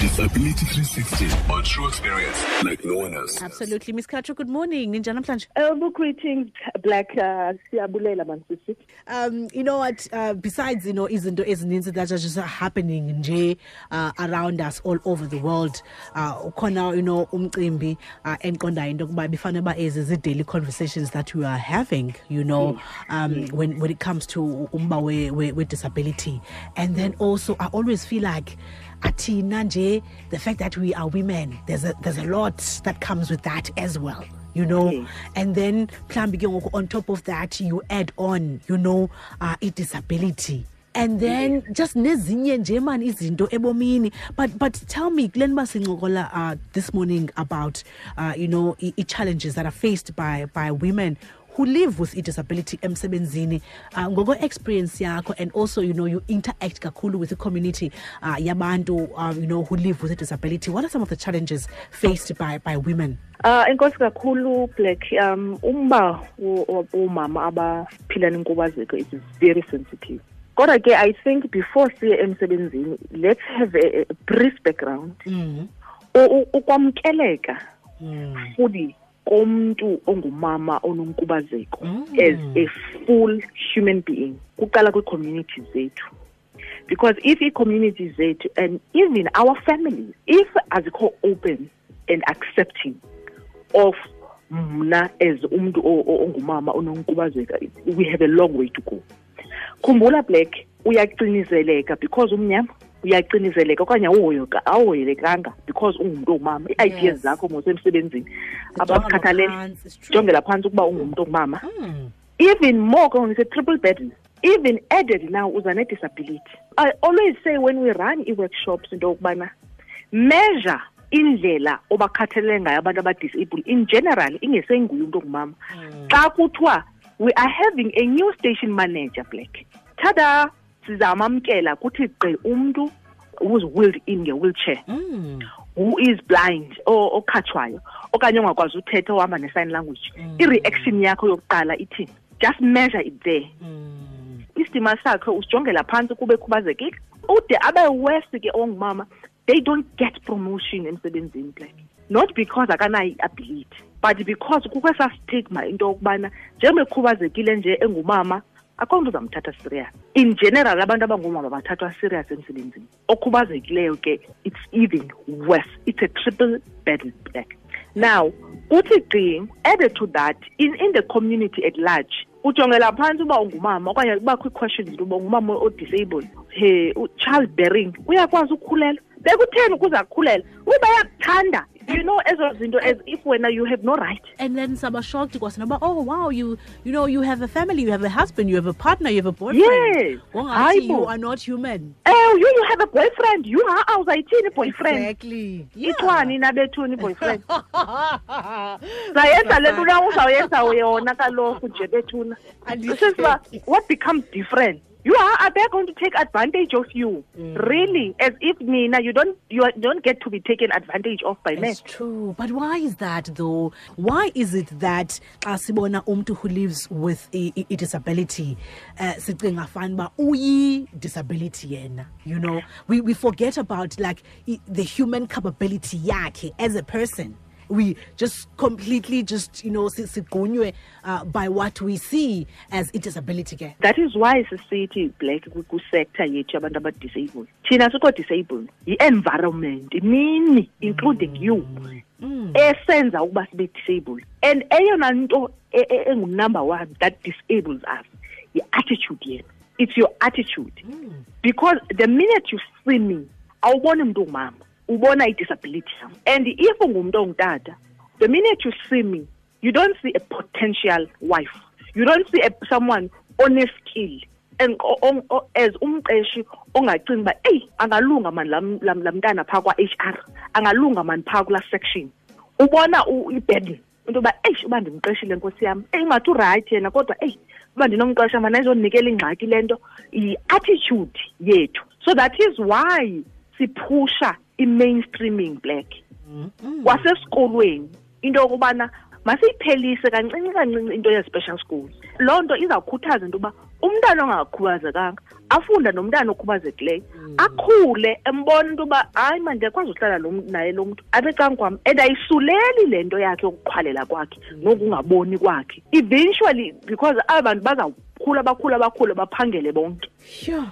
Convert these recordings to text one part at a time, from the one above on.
Disability 360 on True Experience like no one else. Absolutely. Miss Kacho, good morning. Ninja namhlanje. Um, greetings, Black. Uh, siyabulela man. Um, you know what? Uh, besides, you know, isn't izinto ezininzi that are just happening nje uh, around us all over the world. Uh, ukhona, you know, umcimbi uh, enqondayo into yokuba bifane ba ezi zi daily conversations that we are having, you know, um, when when it comes to umba we, we, we disability. And then also I always feel like athina nje the fact that we are women there's a there's a lot that comes with that as well you know? Yes. and then ngoku on top of that you add on you know uh, i-disability. And then just nezinye nje man izinto ebomini. But but tell me kule nto sincokola uh, this morning about uh, you know i- i-challenges that are faced by by women who live with i-disability emsebenzini uh, ngoko-experience yakho and also you know you interact kakhulu with i-community uh, yabantu um, you know who live with i-disability what are some of the challenges faced by by women Uh, enkosi kakhulu Black. Um, umba wo- wo- womama abaphila nenkubazeko is very sensitive. Kodwa ke I think before siye emsebenzini, let's have a, a brief background. mm. U- Ukwamkeleka Mm. fully komuntu ongumama ononkubazeko Mm. as a full human being kuqala kwi-communities zethu because if ii-communities zethu and even our families if azikho open and accepting of mna as umntu ongumama ononkubazeka we have a long way to go khumbula black uyacinizeleka because umnyama uyacinizeleka okanye awuhoyelekanga because ungumntu ongumama. Ii-ideas zakho ngosemsebenzini abakhathalele jongela phantsi ukuba ungumntu ongumama. Mm. even more ke it's a triple burden. Even added now uza ne-disability i always say when we run ii-workshops into yokubana measure indlela obakhathalele ngayo abantu abadisable in general ingesenguye umntu ongumama. Xa kuthiwa we are having a new station manager black. Tada sizamamkela kuthi gqi umntu who's wheeled in nge-wheelchair Mm. who is blind okhatshwayo okanye ongakwazi uthetha ohamba ne-sign language i-reaction yakho yokuqala ithini just measure it there Mm. isidima sakhe usijongela phantsi kuba ekhubazekile ude abe west ke ongumama they don't get promotion emsebenzini black not because akanayo i-ability but because kukho esaa stigma into yokubana njengoba ekhubazekile nje engumama akho mntu uzamthatha serious in general abantu abangoomama bathathwa serious emsebenzini okhubazekileyo ke it's even worse. It's a triple burden black now uthi qi added to that in, in the community at large ujongela phantsi uba ungumama okanye kubakho ii-questions into uba ungumama odisabled. He child bearing uyakwazi ukukhulela. Bekutheni ukuze akhulela uba bayakuthanda you know ezo zinto as if wena you have no right. And then saba shocked kwasinoba oh wow you you know you have a family you have a husband you have a partner you have a boyfriend. Yes. You are not human. Oh you, you have a boyfriend. You ha uzayithini boyfriend? Exactly. Ithwani nabethuni boyfriend? Zayenza le nto na uzawuyenza yona kaloku nje bethuna. This is uba what becomes different you are, are they going to take advantage of you? Really? As if nina you don't you don't get to be taken advantage of by men It's true. But why is that though? Why is it that xa sibona umntu who lives with a, a, a disability uh, sicinga fanuba uyi disability yena you know? We, we forget about like the human capability yakhe as a person we just completely just you know uh, by what we see as a disability ke that is why sisithi black kwi- kwisector yethu yabantu abadisabled thina sikho disabled yi-environment nini including you Essence esenza ukuba sibe disabled. And eyona nto engunumber one that disables us yi-attitude yenu it's your attitude. Because the minute you see me awuboni mntu ongumama ubona i-disability yam. And if ungumntu ongutata the minute you see me you don't see a potential wife. You don't see a, someone oneskill. And as umqeshi ongacingi uba eyi angalunga mani lam mntana phaa kwa-h r angalunga mani phaa kulaa section. Ubona i-burden into yoba eyi uba ndimqeshile nkosi yam. Eyi ingathi urayithi yena kodwa eyi uba ndinomqesha mani ayizonikela ingxaki le nto. Yi-attitude yethu. So that is why siphusha i-mainstreaming black. Kwasesikolweni into yokubana masiyiphelise kancinci kancinci into ye-special schools. Loo nto izawukhuthaza into yoba umntana ongakhubazekanga afunda nomntana okhubazekileyo akhule embona into yoba hayi ma ndiyakwazi uhlala naye lo mntu. Apha ecanga kwam and ayisuleli le nto yakhe yokuqhwalela kwakhe nokungaboni kwakhe. Eventually because aba bantu bazawukhula bakhula bakhule baphangele bonke. Sure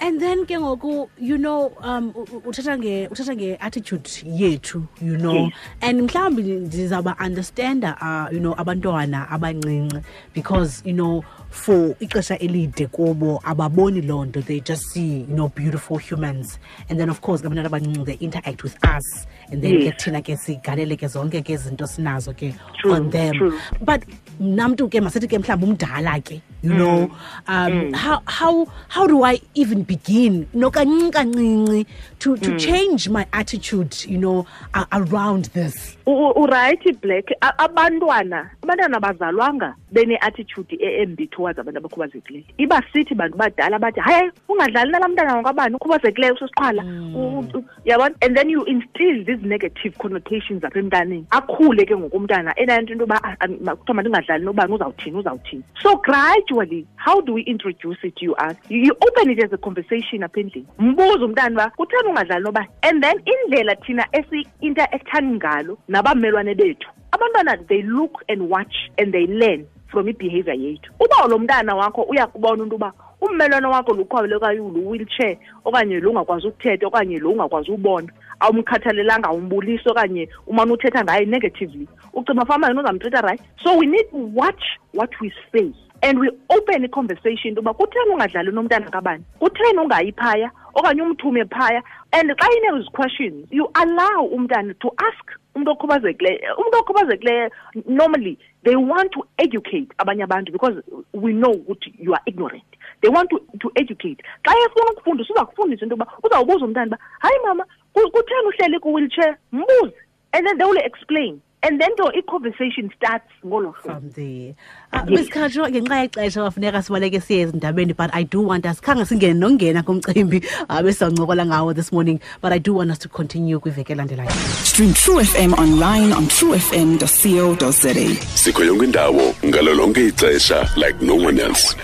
and then ke ngoku you know um u- u- uthetha nge uthetha nge-attitude yethu you know. Yes. and mhlawumbi ndizawuba understanda uh, you know abantwana abancinci because you know for ixesha elide kubo ababoni loo nto. They just see you know beautiful humans. And then of course abantwana abancinci they interact with us. And then ke thina ke sigalele ke zonke ke izinto sinazo ke on them. true. but namntu ke masithi ke mhlawumbi umdala ke you know. Um how how how do i even begin no to to hmm. change my attitude you know around this. U- u- urayithi black abantwana abantwana bazalwanga bene-attitude e- embi towards abantu abakhubazekileyo. Iba sithi bantu badala bathi hayi ungadlali nalaa mntana wakwabani ukhubazekileyo usosiqhwala u- yabona? And then you instill these negative connotations apha emntaneni. Akhule ke ngoku umntana enanto into yoba ah, kuthiwa mandingadlali nobani uzawuthini uzawuthini. So gradually how do we introduce it you ask? You, you open it as a conversation apha endlini. Mbuze umntana uba kutheni ungadlali nobani? And then indlela thina esi-interaktani ngalo nabamelwane bethu abantwana they look and watch and they learn from i-behavior yethu. Uba lo mntana wakho uyakubona into uba ummelwane wakho lukhwabelekayo ulu-wheelchair okanye lo ungakwazi ukuthetha okanye lo ungakwazi ubona awumkhathalelanga awumbulisi okanye umane uthetha ngaye negatively. Ucinga fama yena uzamthetha right? So we need to watch what we say and we open i-conversation into yoba kutheni ungadlali nomntana kabani? Kutheni ungayi phaya okanye umthume phaya? And xa ine-those questions you allow umntana to ask umuntu okhubazekileyo umuntu okhubazekileyo normally they want to educate abanye abantu because we know ukuthi you are ignorant. They want to, to educate. Xa efuna ukufundisa uza kufundisa into yoba uzawubuza umntana uba hayi mama ku- kutheni uhleli kwi-wheelchair mbuze. And then they will explain. And then to i-conversation starts ngolo hlobo from there uh, Yes. Miss Khatro ngenxa yexesha wafuneka sibaleke siye ezindabeni but i do want us khange singene nokungena kumcimbi uh, besizawuncokola ngawo this morning but i do want us to continue kwiveki elandelayo Stream True FM online on truefm.co.za. sikho yonke indawo ngalo lonke ixesha like no one else